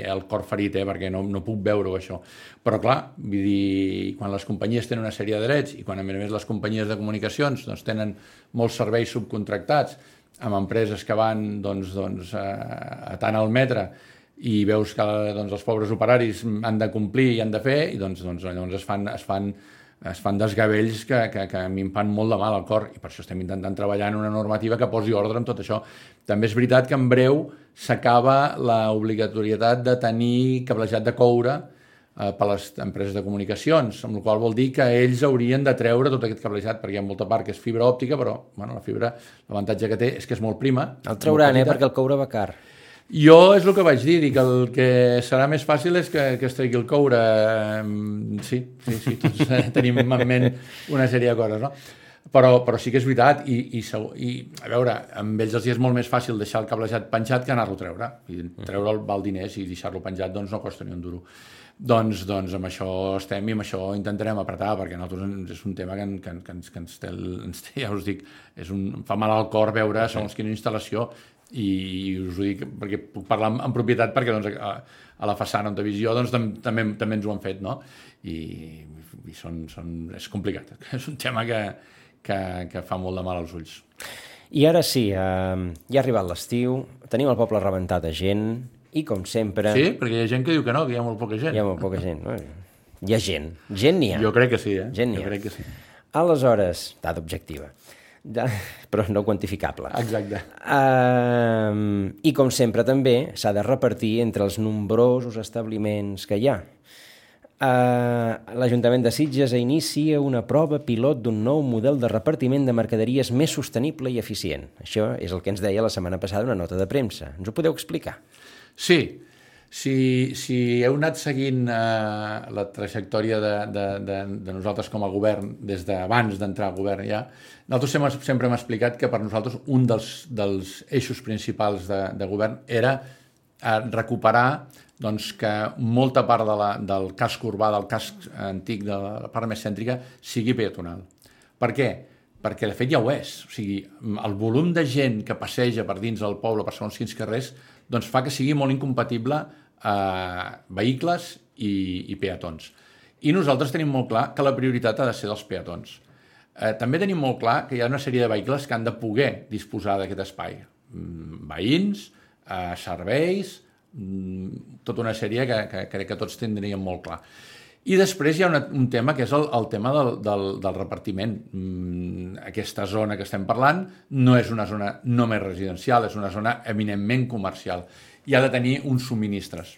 el cor ferit, eh, perquè no, no puc veure-ho això. Però clar, vull dir, quan les companyies tenen una sèrie de drets i quan a més les companyies de comunicacions doncs, tenen molts serveis subcontractats amb empreses que van doncs, doncs, a, a tant al metre i veus que doncs, els pobres operaris han de complir i han de fer i doncs, doncs llavors es fan, es fan es fan desgavells que, que, que a mi em fan molt de mal al cor i per això estem intentant treballar en una normativa que posi ordre en tot això. També és veritat que en breu s'acaba l'obligatorietat de tenir cablejat de coure eh, per les empreses de comunicacions, amb la qual vol dir que ells haurien de treure tot aquest cablejat, perquè hi ha molta part que és fibra òptica, però bueno, la fibra, l'avantatge que té és que és molt prima. El trauran, eh, perquè el coure va car. Jo és el que vaig dir, dic que el que serà més fàcil és que, que es tregui el coure. Sí, sí, sí, tots tenim en ment una sèrie de coses, no? Però, però sí que és veritat, i, i, i a veure, amb ells els és molt més fàcil deixar el cablejat penjat que anar-lo a treure. I treure'l val diners i deixar-lo penjat doncs no costa ni un duro. Doncs, doncs amb això estem i amb això intentarem apretar, perquè nosaltres és un tema que, que, que, ens, que ens, té, ens té, ja us dic, és un, fa mal al cor veure segons quina instal·lació i us ho dic perquè puc parlar en, en propietat perquè doncs, a, a la façana on de visió doncs, tam, també, també ens ho han fet no? i, i són, són, és complicat és un tema que, que, que fa molt de mal als ulls i ara sí, eh, ja ha arribat l'estiu tenim el poble rebentat de gent i com sempre... Sí, perquè hi ha gent que diu que no, que hi ha molt poca gent. Hi ha molt poca gent. No? Hi ha gent. Gent n'hi ha. Jo crec que sí, eh? Gent jo crec que sí. Aleshores, dada objectiva, de, però no quantificable. Exacte. Uh, I com sempre també s'ha de repartir entre els nombrosos establiments que hi ha. Uh, L'Ajuntament de Sitges inicia una prova pilot d'un nou model de repartiment de mercaderies més sostenible i eficient. Això és el que ens deia la setmana passada una nota de premsa. Ens ho podeu explicar? Sí, si, si heu anat seguint eh, la trajectòria de, de, de, de nosaltres com a govern des d'abans d'entrar al govern ja, nosaltres sempre, sempre hem explicat que per nosaltres un dels, dels eixos principals de, de govern era eh, recuperar doncs, que molta part de la, del casc urbà, del casc antic, de la part més cèntrica, sigui peatonal. Per què? Perquè de fet ja ho és. O sigui, el volum de gent que passeja per dins del poble per segons quins carrers doncs fa que sigui molt incompatible eh, vehicles i, i peatons. I nosaltres tenim molt clar que la prioritat ha de ser dels peatons. Eh, també tenim molt clar que hi ha una sèrie de vehicles que han de poder disposar d'aquest espai. Mm, veïns, eh, serveis, mm, tota una sèrie que, que crec que tots tindríem molt clar. I després hi ha una, un tema que és el, el tema del, del, del repartiment. Mm, aquesta zona que estem parlant no és una zona només residencial, és una zona eminentment comercial i ha de tenir uns subministres.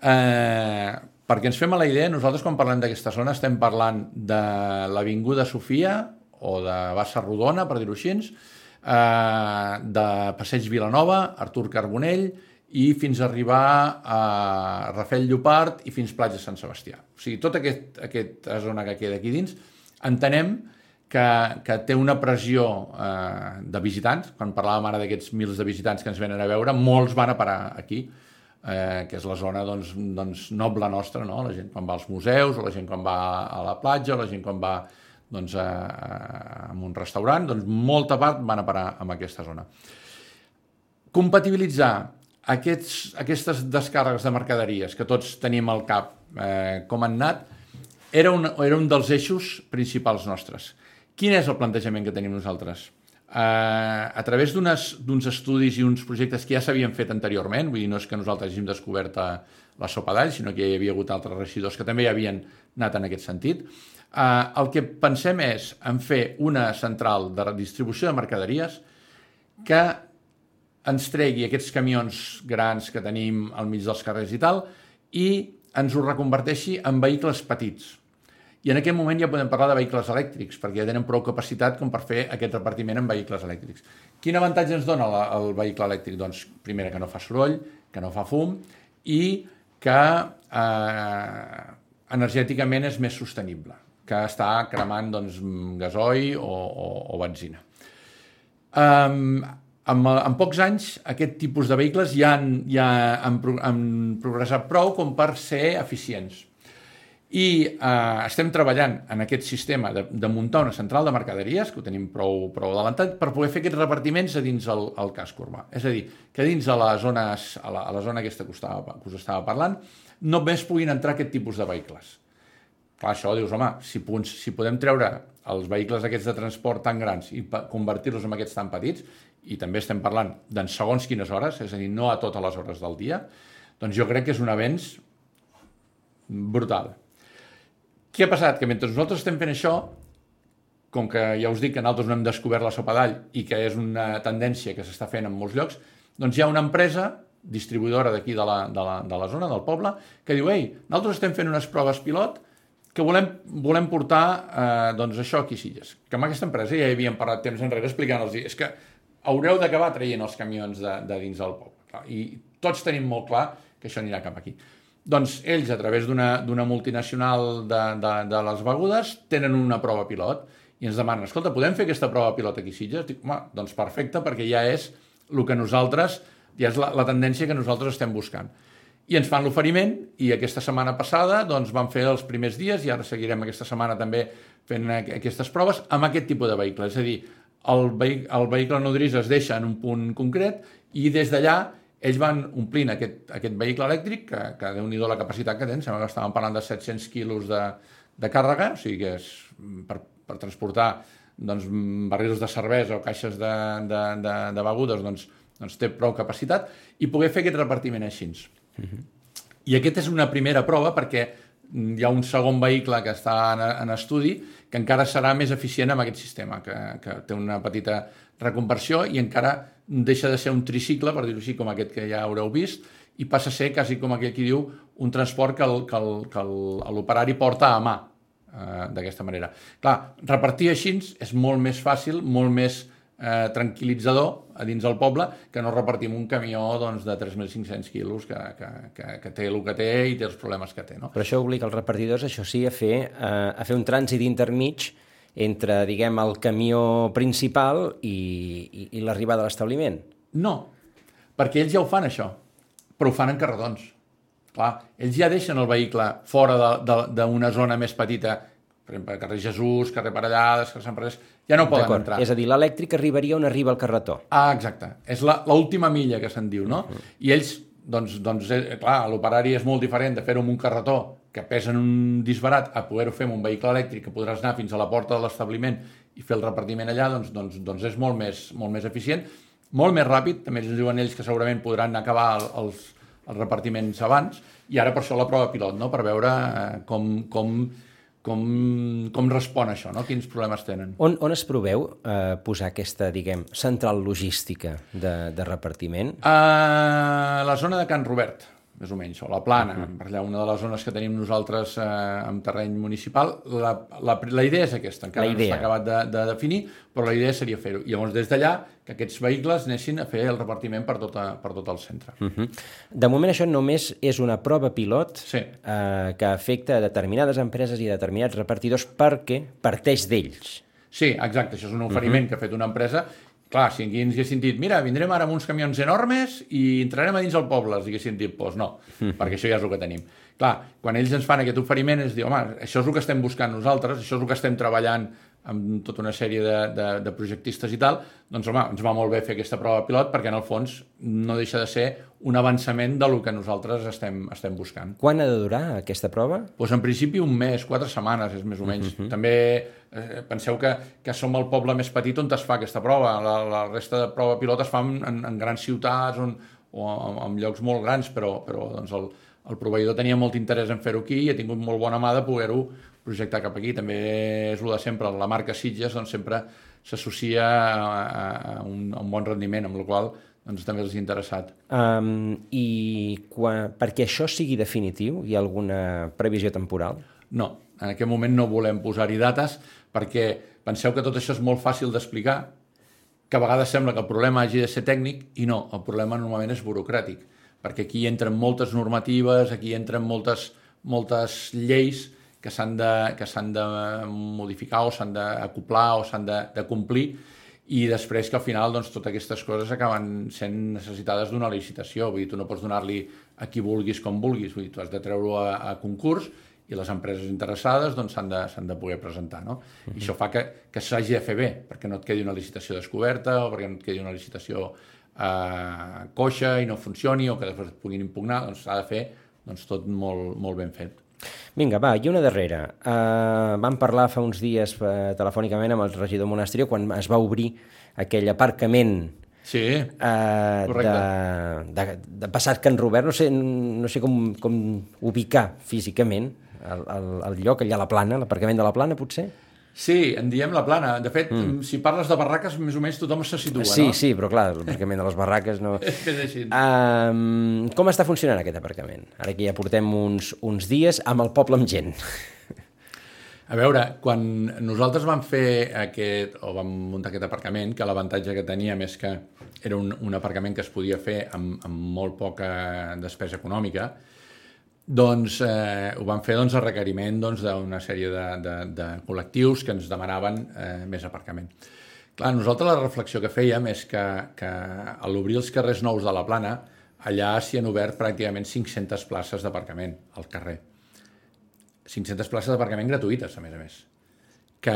Eh, perquè ens fem a la idea, nosaltres quan parlem d'aquesta zona estem parlant de l'Avinguda Sofia o de Bassa Rodona, per dir-ho així, eh, de Passeig Vilanova, Artur Carbonell i fins a arribar a Rafel Llopart i fins Platja Sant Sebastià. O sigui, tota aquest, aquesta zona que queda aquí dins, entenem que, que té una pressió eh, de visitants. Quan parlàvem ara d'aquests mils de visitants que ens venen a veure, molts van a parar aquí eh, que és la zona doncs, doncs, noble nostra, no? la gent quan va als museus, o la gent quan va a la platja, o la gent quan va doncs, a, a, a un restaurant, doncs molta part van a parar en aquesta zona. Compatibilitzar aquests, aquestes descàrregues de mercaderies que tots tenim al cap eh, com han anat, era un, era un dels eixos principals nostres. Quin és el plantejament que tenim nosaltres? eh, a través d'uns estudis i uns projectes que ja s'havien fet anteriorment, vull dir, no és que nosaltres hàgim descobert eh, la sopa d'all, sinó que hi havia hagut altres regidors que també ja havien anat en aquest sentit. Eh, el que pensem és en fer una central de redistribució de mercaderies que ens tregui aquests camions grans que tenim al mig dels carrers i tal i ens ho reconverteixi en vehicles petits i en aquest moment ja podem parlar de vehicles elèctrics, perquè ja tenen prou capacitat com per fer aquest repartiment en vehicles elèctrics. Quin avantatge ens dona la, el vehicle elèctric? Doncs, primera, que no fa soroll, que no fa fum i que eh, energèticament és més sostenible, que està cremant doncs, gasoil o, o, o benzina. Um, en, en pocs anys, aquest tipus de vehicles ja han, ja han, han progressat prou com per ser eficients i eh, estem treballant en aquest sistema de, de muntar una central de mercaderies, que ho tenim prou, prou adelantat, per poder fer aquests repartiments a dins el, el casc urbà. És a dir, que dins de les zones, a, la, a la zona aquesta que, estava, que us estava parlant, només puguin entrar aquest tipus de vehicles. Clar, això dius, home, si, si podem treure els vehicles aquests de transport tan grans i convertir-los en aquests tan petits, i també estem parlant d'en segons quines hores, és a dir, no a totes les hores del dia, doncs jo crec que és un avenç brutal. Què ha passat? Que mentre nosaltres estem fent això, com que ja us dic que nosaltres no hem descobert la sopa d'all i que és una tendència que s'està fent en molts llocs, doncs hi ha una empresa distribuïdora d'aquí de, la, de, la, de la zona, del poble, que diu, ei, nosaltres estem fent unes proves pilot que volem, volem portar eh, doncs això aquí a Silles. Que amb aquesta empresa ja hi havíem parlat temps enrere explicant-los, és que haureu d'acabar traient els camions de, de dins del poble. I tots tenim molt clar que això anirà cap aquí. Doncs ells, a través d'una multinacional de, de, de les begudes, tenen una prova pilot i ens demanen, escolta, podem fer aquesta prova pilot aquí a Sitges? Dic, home, doncs perfecte, perquè ja és el que nosaltres, ja és la, la tendència que nosaltres estem buscant. I ens fan l'oferiment i aquesta setmana passada doncs, vam fer els primers dies i ara seguirem aquesta setmana també fent aquestes proves amb aquest tipus de vehicle. És a dir, el, vehicle, el vehicle nodrís es deixa en un punt concret i des d'allà ells van omplint aquest, aquest vehicle elèctric, que, que déu nhi la capacitat que tenen, sembla que estàvem parlant de 700 quilos de, de càrrega, o sigui que és per, per transportar doncs, barrils de cervesa o caixes de, de, de, de begudes, doncs, doncs té prou capacitat, i poder fer aquest repartiment així. Uh -huh. I aquesta és una primera prova perquè hi ha un segon vehicle que està en, en estudi que encara serà més eficient amb aquest sistema, que, que té una petita reconversió i encara deixa de ser un tricicle, per dir-ho així, com aquest que ja haureu vist, i passa a ser, quasi com aquell qui diu, un transport que l'operari porta a mà, eh, d'aquesta manera. Clar, repartir així és molt més fàcil, molt més eh, tranquil·litzador a dins del poble que no repartim un camió doncs, de 3.500 quilos que, que, que, que té el que té i té els problemes que té. No? Però això obliga els repartidors, això sí, a fer, eh, a fer un trànsit intermig entre, diguem, el camió principal i, i, i l'arribada a l'establiment? No, perquè ells ja ho fan, això, però ho fan en carredons. Clar, ells ja deixen el vehicle fora d'una zona més petita, per exemple, carrer Jesús, carrer Parellades, carrer Sant Pres, ja no poden entrar. És a dir, l'elèctric arribaria on arriba el carretó. Ah, exacte. És l'última milla que se'n diu, no? Uh -huh. I ells, doncs, doncs eh, clar, l'operari és molt diferent de fer-ho amb un carretó que pesen un disbarat a poder-ho fer amb un vehicle elèctric que podràs anar fins a la porta de l'establiment i fer el repartiment allà, doncs, doncs, doncs és molt més, molt més eficient, molt més ràpid, també ens diuen ells que segurament podran acabar el, els, els repartiments abans, i ara per això la prova pilot, no? per veure eh, com, com, com, com respon això, no? quins problemes tenen. On, on es proveu eh, posar aquesta, diguem, central logística de, de repartiment? A la zona de Can Robert, més o menys, o la plana, uh -huh. per allà una de les zones que tenim nosaltres eh, en terreny municipal. La, la, la idea és aquesta, encara no està acabat de, de definir, però la idea seria fer-ho. I llavors, des d'allà, que aquests vehicles anessin a fer el repartiment per, tota, per tot el centre. Uh -huh. De moment, això només és una prova pilot sí. eh, que afecta a determinades empreses i a determinats repartidors perquè parteix d'ells. Sí, exacte, això és un oferiment uh -huh. que ha fet una empresa Clar, si aquí ens haguessin dit, mira, vindrem ara amb uns camions enormes i entrarem a dins el poble, els haguessin dit, doncs no, mm. perquè això ja és el que tenim. Clar, quan ells ens fan aquest oferiment, es diu, home, això és el que estem buscant nosaltres, això és el que estem treballant amb tota una sèrie de, de, de projectistes i tal, doncs home, ens va molt bé fer aquesta prova pilot perquè en el fons no deixa de ser un avançament de lo que nosaltres estem, estem buscant. Quan ha de durar aquesta prova? Doncs en principi un mes, quatre setmanes és més o menys. Uh mhm. -huh. També eh, penseu que, que som el poble més petit on es fa aquesta prova. La, la resta de prova pilot es fa en, en, en grans ciutats on, o en, en llocs molt grans, però, però doncs el, el proveïdor tenia molt interès en fer-ho aquí i ha tingut molt bona mà de poder-ho projectar cap aquí. També és el de sempre, la marca Sitges doncs, sempre s'associa a, a, un, a un bon rendiment, amb la qual doncs, també els ha interessat. Um, I quan, perquè això sigui definitiu, hi ha alguna previsió temporal? No, en aquest moment no volem posar-hi dates perquè penseu que tot això és molt fàcil d'explicar, que a vegades sembla que el problema hagi de ser tècnic i no, el problema normalment és burocràtic, perquè aquí entren moltes normatives, aquí entren moltes, moltes lleis que s'han de, que de modificar o s'han d'acoplar o s'han de, de complir i després que al final doncs, totes aquestes coses acaben sent necessitades d'una licitació. Vull dir, tu no pots donar-li a qui vulguis com vulguis, vull dir, tu has de treure-ho a, a concurs i les empreses interessades doncs, s'han doncs, de, de poder presentar. No? Uh -huh. I això fa que, que s'hagi de fer bé, perquè no et quedi una licitació descoberta o perquè no et quedi una licitació eh, coixa i no funcioni o que després et puguin impugnar, doncs s'ha de fer doncs, tot molt, molt ben fet. Vinga, va, i una darrera. Uh, vam parlar fa uns dies uh, telefònicament amb el regidor Monasterio quan es va obrir aquell aparcament sí, uh, de, de, de passat Can Robert. No sé, no sé com, com ubicar físicament el, el, el lloc, allà a la plana, l'aparcament de la plana, potser? Sí, en diem la plana. De fet, mm. si parles de barraques, més o menys tothom se situa, sí, no? Sí, però clar, l'aparcament de les barraques no... és així. Um, com està funcionant aquest aparcament? Ara que ja portem uns, uns dies amb el poble amb gent. A veure, quan nosaltres vam fer aquest, o vam muntar aquest aparcament, que l'avantatge que teníem és que era un, un aparcament que es podia fer amb, amb molt poca despesa econòmica, doncs eh, ho van fer doncs, a requeriment doncs, d'una doncs, sèrie de, de, de col·lectius que ens demanaven eh, més aparcament. Clar, nosaltres la reflexió que fèiem és que, que a l'obrir els carrers nous de la Plana, allà s'hi han obert pràcticament 500 places d'aparcament al carrer. 500 places d'aparcament gratuïtes, a més a més. Que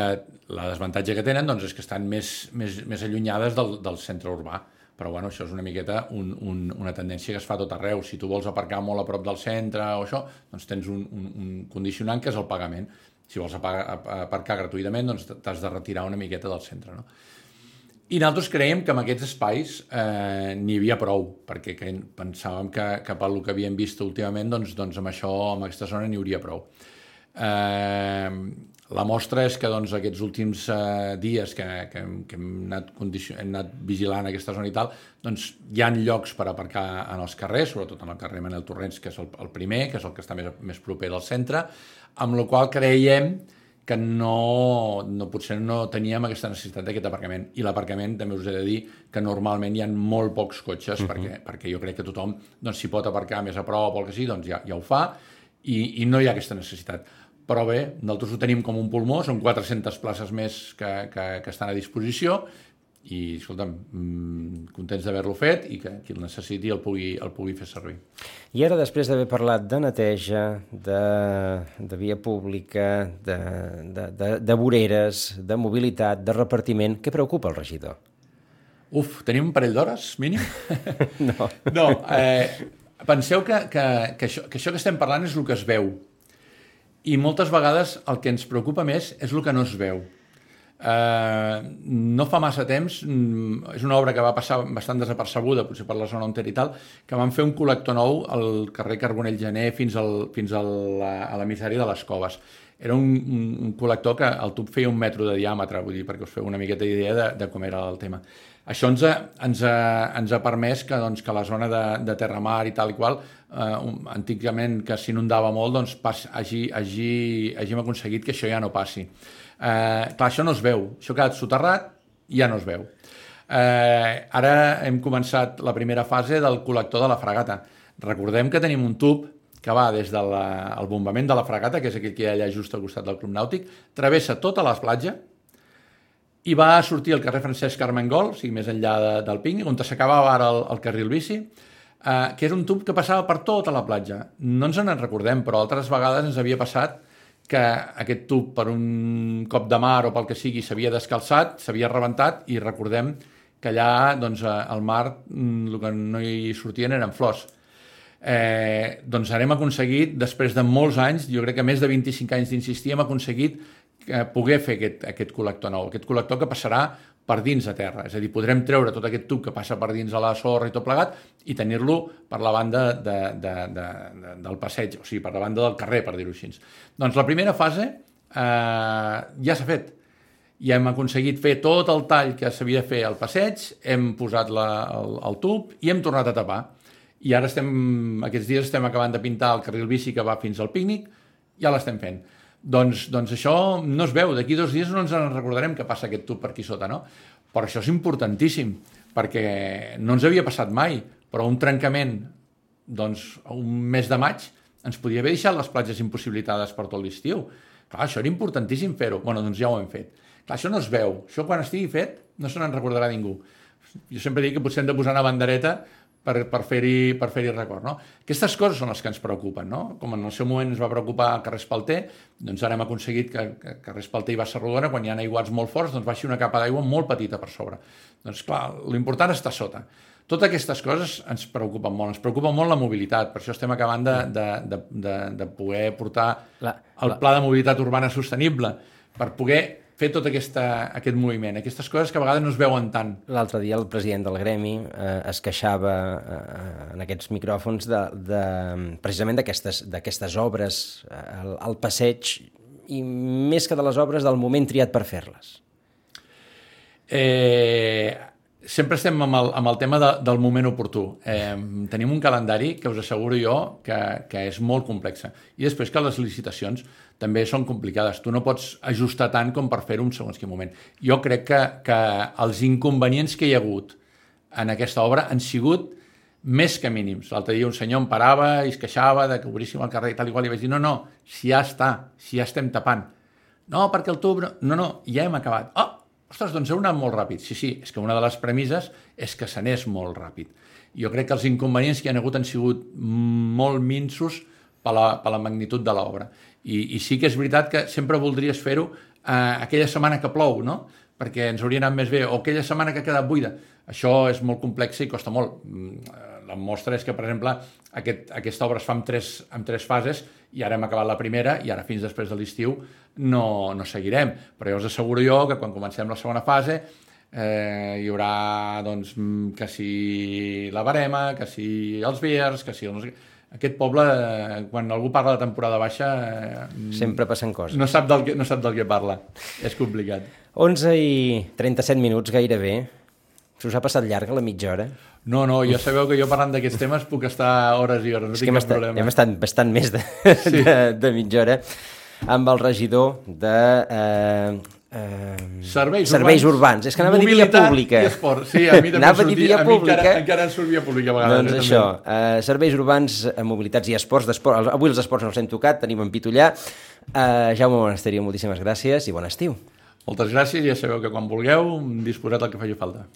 la desavantatge que tenen doncs, és que estan més, més, més allunyades del, del centre urbà però bueno, això és una miqueta un, un, una tendència que es fa tot arreu. Si tu vols aparcar molt a prop del centre o això, doncs tens un, un, un condicionant que és el pagament. Si vols aparcar gratuïtament, doncs t'has de retirar una miqueta del centre. No? I nosaltres creiem que amb aquests espais eh, n'hi havia prou, perquè pensàvem que, que pel que havíem vist últimament, doncs, doncs amb això, amb aquesta zona n'hi hauria prou. Eh, la mostra és que doncs, aquests últims eh, dies que, que, que hem, anat hem anat vigilant aquesta zona i tal, doncs hi han llocs per aparcar en els carrers, sobretot en el carrer Manel Torrents, que és el, el primer, que és el que està més, més proper al centre, amb la qual creiem que no, no, potser no teníem aquesta necessitat d'aquest aparcament. I l'aparcament també us he de dir que normalment hi ha molt pocs cotxes, uh -huh. perquè, perquè jo crec que tothom doncs, si pot aparcar més a prop o el que sigui, doncs ja, ja ho fa, i, i no hi ha aquesta necessitat però bé, nosaltres ho tenim com un pulmó, són 400 places més que, que, que estan a disposició i, escolta'm, mmm, contents d'haver-lo fet i que qui el necessiti el pugui, el pugui fer servir. I ara, després d'haver parlat de neteja, de, de via pública, de, de, de, de voreres, de mobilitat, de repartiment, què preocupa el regidor? Uf, tenim un parell d'hores, mínim? no. No, eh, penseu que, que, que, això, que això que estem parlant és el que es veu, i moltes vegades el que ens preocupa més és el que no es veu. Uh, no fa massa temps, mm, és una obra que va passar bastant desapercebuda, potser per la zona on i tal, que van fer un col·lector nou al carrer Carbonell Gené fins, al, fins al, a l'emissari de les Coves. Era un, un col·lector que el tub feia un metro de diàmetre, vull dir, perquè us feu una miqueta d'idea de, de com era el tema. Això ens ha, ens ha, ens ha permès que, doncs, que la zona de, de Terramar i tal i qual, eh, antigament que s'inundava molt, doncs pas, hagi, hagi, hàgim aconseguit que això ja no passi. Eh, clar, això no es veu, això ha quedat soterrat ja no es veu. Eh, ara hem començat la primera fase del col·lector de la fregata. Recordem que tenim un tub que va des del de bombament de la fregata, que és aquell que hi ha allà just al costat del Club Nàutic, travessa tota la platja i va sortir al carrer Francesc Carmengol, o sigui, més enllà de, del Pícnic, on s'acabava ara el, el carril bici, eh, que és un tub que passava per tota la platja. No ens en recordem, però altres vegades ens havia passat que aquest tub per un cop de mar o pel que sigui s'havia descalçat, s'havia rebentat i recordem que allà doncs, al mar mm, el que no hi sortien eren flors eh, doncs hem aconseguit, després de molts anys, jo crec que més de 25 anys d'insistir, hem aconseguit eh, poder fer aquest, aquest col·lector nou, aquest col·lector que passarà per dins de terra, és a dir, podrem treure tot aquest tub que passa per dins a la sorra i tot plegat i tenir-lo per la banda de, de, de, de, del passeig, o sigui, per la banda del carrer, per dir-ho així. Doncs la primera fase eh, ja s'ha fet, ja hem aconseguit fer tot el tall que s'havia de fer al passeig, hem posat la, el, el tub i hem tornat a tapar i ara estem, aquests dies estem acabant de pintar el carril bici que va fins al pícnic, ja l'estem fent. Doncs, doncs això no es veu, d'aquí dos dies no ens en recordarem que passa aquest tub per aquí sota, no? Però això és importantíssim, perquè no ens havia passat mai, però un trencament, doncs, un mes de maig, ens podia haver deixat les platges impossibilitades per tot l'estiu. Clar, això era importantíssim fer-ho. bueno, doncs ja ho hem fet. Clar, això no es veu. Això quan estigui fet no se n'en recordarà ningú. Jo sempre dic que potser hem de posar una bandereta per, per fer-hi per fer record. No? Aquestes coses són les que ens preocupen. No? Com en el seu moment ens va preocupar Carrer Espalter, doncs ara hem aconseguit que, que Carrer Espalter i Bassa Rodona, quan hi ha aiguats molt forts, doncs baixi una capa d'aigua molt petita per sobre. Doncs clar, l'important està sota. Totes aquestes coses ens preocupen molt, ens preocupa molt la mobilitat, per això estem acabant de, de, de, de, de poder portar la, el la... pla de mobilitat urbana sostenible, per poder fer tot aquesta, aquest moviment, aquestes coses que a vegades no es veuen tant. L'altre dia el president del Gremi eh, es queixava eh, en aquests micròfons de, de, precisament d'aquestes obres eh, al, al passeig i més que de les obres del moment triat per fer-les. Eh, sempre estem amb el, amb el tema de, del moment oportú. Eh, tenim un calendari que us asseguro jo que, que és molt complex. I després que les licitacions també són complicades. Tu no pots ajustar tant com per fer-ho un segons quin moment. Jo crec que, que els inconvenients que hi ha hagut en aquesta obra han sigut més que mínims. L'altre dia un senyor em parava i es queixava de que obríssim el carrer i tal i qual, i vaig dir, no, no, si ja està, si ja estem tapant. No, perquè el tub... No, no, ja hem acabat. Oh, ostres, doncs heu anat molt ràpid. Sí, sí, és que una de les premisses és que s'anés molt ràpid. Jo crec que els inconvenients que hi ha hagut han sigut molt minsos per la, per la magnitud de l'obra. I, I sí que és veritat que sempre voldries fer-ho eh, aquella setmana que plou, no? perquè ens hauria anat més bé, o aquella setmana que ha quedat buida. Això és molt complex i costa molt. Mm, la mostra és que, per exemple, aquest, aquesta obra es fa en tres, en tres fases i ara hem acabat la primera i ara fins després de l'estiu no, no seguirem. Però jo us asseguro jo que quan comencem la segona fase eh, hi haurà doncs, mm, que si la barema, que si els viers, que si... El aquest poble, eh, quan algú parla de temporada baixa... Eh, Sempre passen coses. No sap, del que, no sap del que parla. És complicat. 11 i 37 minuts gairebé. Se us ha passat llarga la mitja hora? No, no, ja sabeu que jo parlant d'aquests temes puc estar hores i hores, no tinc cap problema. Hem estat bastant més de, sí. de, de mitja hora amb el regidor de eh, Eh, serveis, serveis urbans. urbans. És que anava a dir via pública. I esport. Sí, a mi també anava sortia, a via pública. Encara, encara en surt via pública a vegades. Doncs això, eh, serveis urbans, eh, mobilitats i esports. Esport. Avui els esports no els hem tocat, tenim en Pitollar. Eh, Jaume Monasterio, moltíssimes gràcies i bon estiu. Moltes gràcies ja sabeu que quan vulgueu disposat el que faci falta.